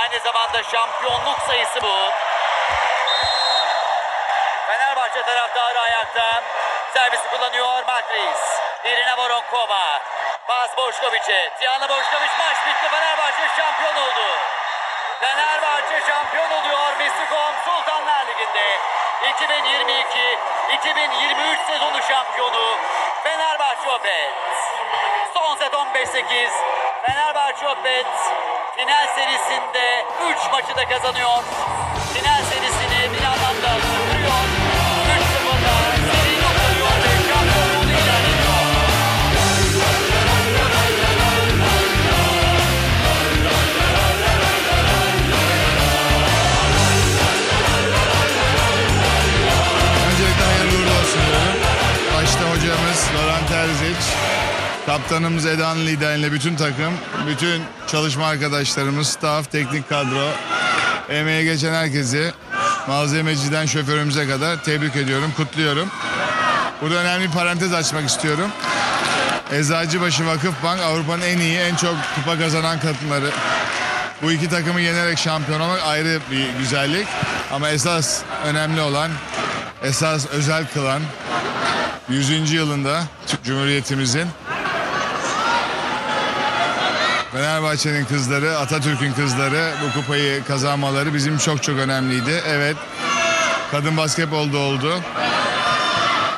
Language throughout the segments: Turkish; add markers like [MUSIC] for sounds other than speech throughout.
Aynı zamanda şampiyonluk sayısı bu. Fenerbahçe taraftarı ayakta. Servisi kullanıyor Makris. Irina Voronkova. Pas Boşkoviç'e. Tiyana Boşkoviç maç bitti. Fenerbahçe şampiyon oldu. Fenerbahçe şampiyon oluyor Mistikom Sultanlar Ligi'nde. 2022-2023 sezonu şampiyonu Fenerbahçe Opet. Son set 15-8. Fenerbahçe Opet final serisinde 3 maçı da kazanıyor. Kaptanımız Edan liderliğinde bütün takım, bütün çalışma arkadaşlarımız, staff, teknik kadro, emeğe geçen herkesi, malzemeciden şoförümüze kadar tebrik ediyorum, kutluyorum. Burada önemli bir parantez açmak istiyorum. Eczacıbaşı Vakıfbank Avrupa'nın en iyi, en çok kupa kazanan takımları. Bu iki takımı yenerek şampiyon olmak ayrı bir güzellik. Ama esas önemli olan, esas özel kılan 100. yılında Cumhuriyetimizin Fenerbahçe'nin kızları, Atatürk'ün kızları bu kupayı kazanmaları bizim çok çok önemliydi. Evet, kadın basketbolda oldu.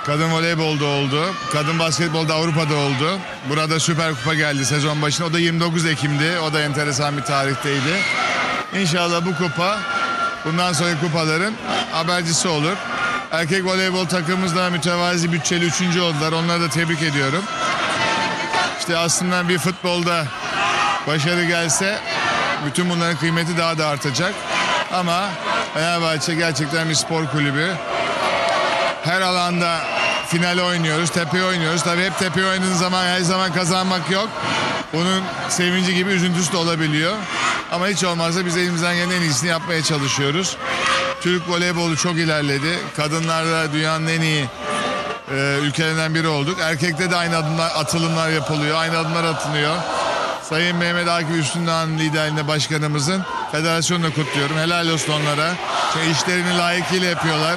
Kadın voleybolda oldu. Kadın basketbolda Avrupa'da oldu. Burada Süper Kupa geldi sezon başında. O da 29 Ekim'di. O da enteresan bir tarihteydi. İnşallah bu kupa bundan sonraki kupaların habercisi olur. Erkek voleybol takımımız da mütevazi bütçeli üçüncü oldular. Onları da tebrik ediyorum. İşte aslında bir futbolda başarı gelse bütün bunların kıymeti daha da artacak. Ama Fenerbahçe gerçekten bir spor kulübü her alanda final oynuyoruz, tepe oynuyoruz. Tabii hep tepe oynadığın zaman her zaman kazanmak yok. Bunun sevinci gibi üzüntüsü de olabiliyor. Ama hiç olmazsa biz elimizden gelen en iyisini yapmaya çalışıyoruz. Türk voleybolu çok ilerledi. Kadınlarda dünyanın en iyi e, ülkelerinden biri olduk. Erkekte de aynı adımlar, atılımlar yapılıyor. Aynı adımlar atılıyor. Sayın Mehmet Akif Üstündağ'ın liderliğinde başkanımızın federasyonunu kutluyorum. Helal olsun onlara. Şey, işlerini layıkıyla yapıyorlar. [COUGHS]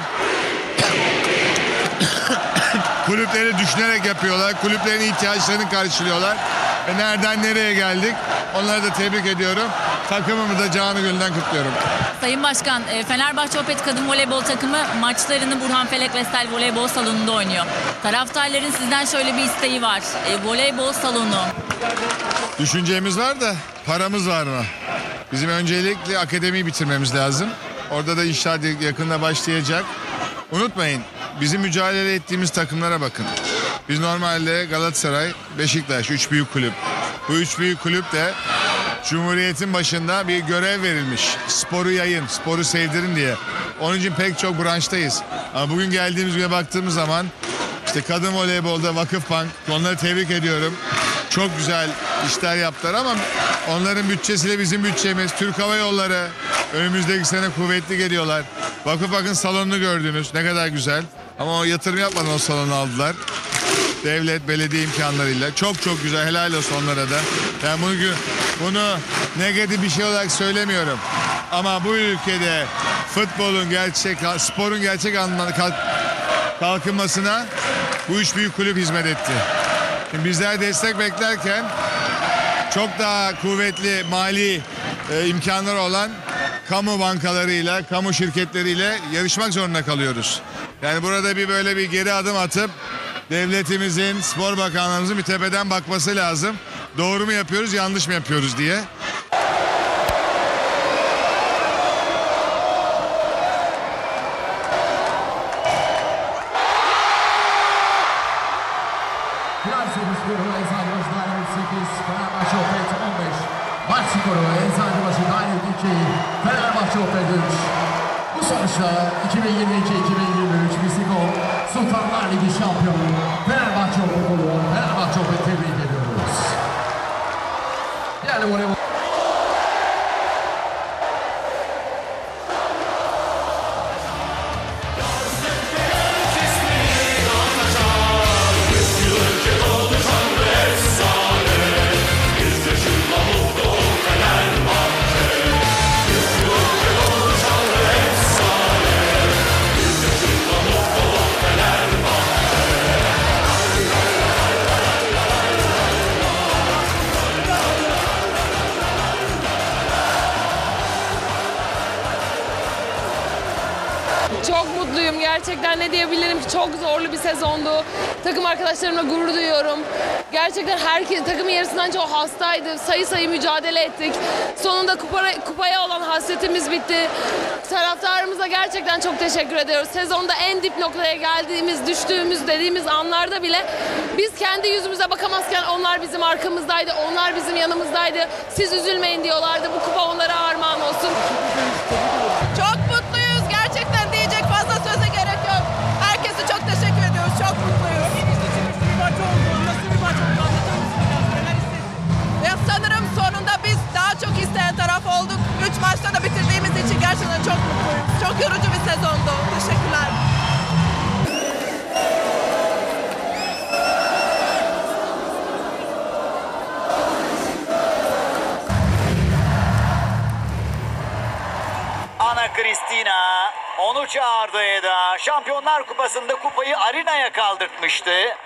Kulüpleri düşünerek yapıyorlar. Kulüplerin ihtiyaçlarını karşılıyorlar. Ve nereden nereye geldik? Onları da tebrik ediyorum. Takımımı da canı gönülden kutluyorum. Sayın Başkan, e, Fenerbahçe Opet Kadın Voleybol takımı maçlarını Burhan Felek Vestel Voleybol Salonu'nda oynuyor. Taraftarların sizden şöyle bir isteği var. E, voleybol salonu. Düşüncemiz var da paramız var mı? Bizim öncelikle akademiyi bitirmemiz lazım. Orada da inşaat yakında başlayacak. Unutmayın bizim mücadele ettiğimiz takımlara bakın. Biz normalde Galatasaray, Beşiktaş, üç büyük kulüp. Bu üç büyük kulüp de Cumhuriyet'in başında bir görev verilmiş. Sporu yayın, sporu sevdirin diye. Onun için pek çok branştayız. Ama bugün geldiğimiz güne baktığımız zaman işte kadın voleybolda Vakıfbank, onları tebrik ediyorum. Çok güzel işler yaptılar ama onların bütçesiyle bizim bütçemiz, Türk Hava Yolları önümüzdeki sene kuvvetli geliyorlar. Vakıfbank'ın salonunu gördünüz. Ne kadar güzel. Ama o yatırım yapmadan o salonu aldılar. Devlet, belediye imkanlarıyla. Çok çok güzel. Helal olsun onlara da. Ben bunu, bunu negatif bir şey olarak söylemiyorum. Ama bu ülkede futbolun gerçek, sporun gerçek anlamda kalk- kalkınmasına bu üç büyük kulüp hizmet etti. Şimdi bizler destek beklerken çok daha kuvvetli mali e, imkanları olan kamu bankalarıyla, kamu şirketleriyle yarışmak zorunda kalıyoruz. Yani burada bir böyle bir geri adım atıp devletimizin, spor bakanlığımızın bir tepeden bakması lazım. Doğru mu yapıyoruz, yanlış mı yapıyoruz diye. Skoru Eczacıbaşı Daire 2, Fenerbahçe Opet 3. Bu sonuçla 2022-2023 Misiko Sultanlar Ligi şampiyonu Fenerbahçe oluyor. Fenerbahçe Opet tebrik ediyoruz. Yani voleybol çok zorlu bir sezondu. Takım arkadaşlarımla gurur duyuyorum. Gerçekten herkes takımın yarısından çoğu hastaydı. Sayı sayı mücadele ettik. Sonunda kupaya, kupaya olan hasretimiz bitti. Taraftarımıza gerçekten çok teşekkür ediyoruz. Sezonda en dip noktaya geldiğimiz, düştüğümüz dediğimiz anlarda bile biz kendi yüzümüze bakamazken onlar bizim arkamızdaydı. Onlar bizim yanımızdaydı. Siz üzülmeyin diyorlardı. Bu kupa onlara armağan olsun. Ana Kristina onu çağırdı Eda. Şampiyonlar Kupası'nda kupayı Arina'ya kaldırtmıştı.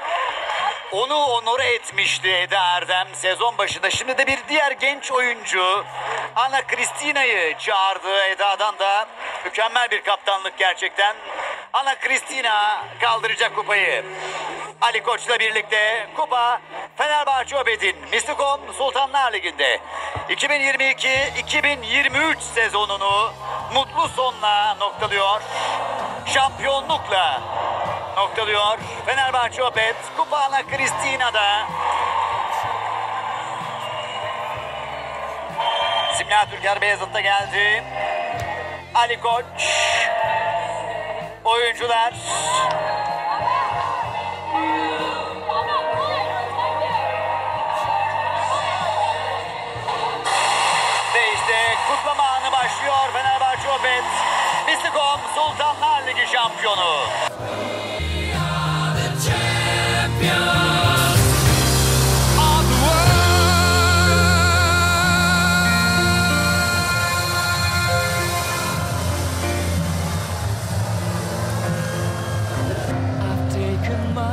Onu onore etmişti Eda Erdem sezon başında. Şimdi de bir diğer genç oyuncu Ana Kristina'yı çağırdı Eda'dan da. Mükemmel bir kaptanlık gerçekten. Ana Kristina kaldıracak kupayı. Ali Koç'la birlikte kupa Fenerbahçe Obed'in Mistikon Sultanlar Ligi'nde 2022-2023 sezonunu mutlu sonla noktalıyor. Şampiyonlukla noktalıyor. Fenerbahçe Obed Kupa Ana Kristina'da Simla Türker Beyazıt'ta geldi. Ali Koç oyuncular Ve kutlama anı başlıyor Fenerbahçe Opet. Mistikon Sultanlar Ligi şampiyonu.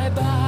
bye.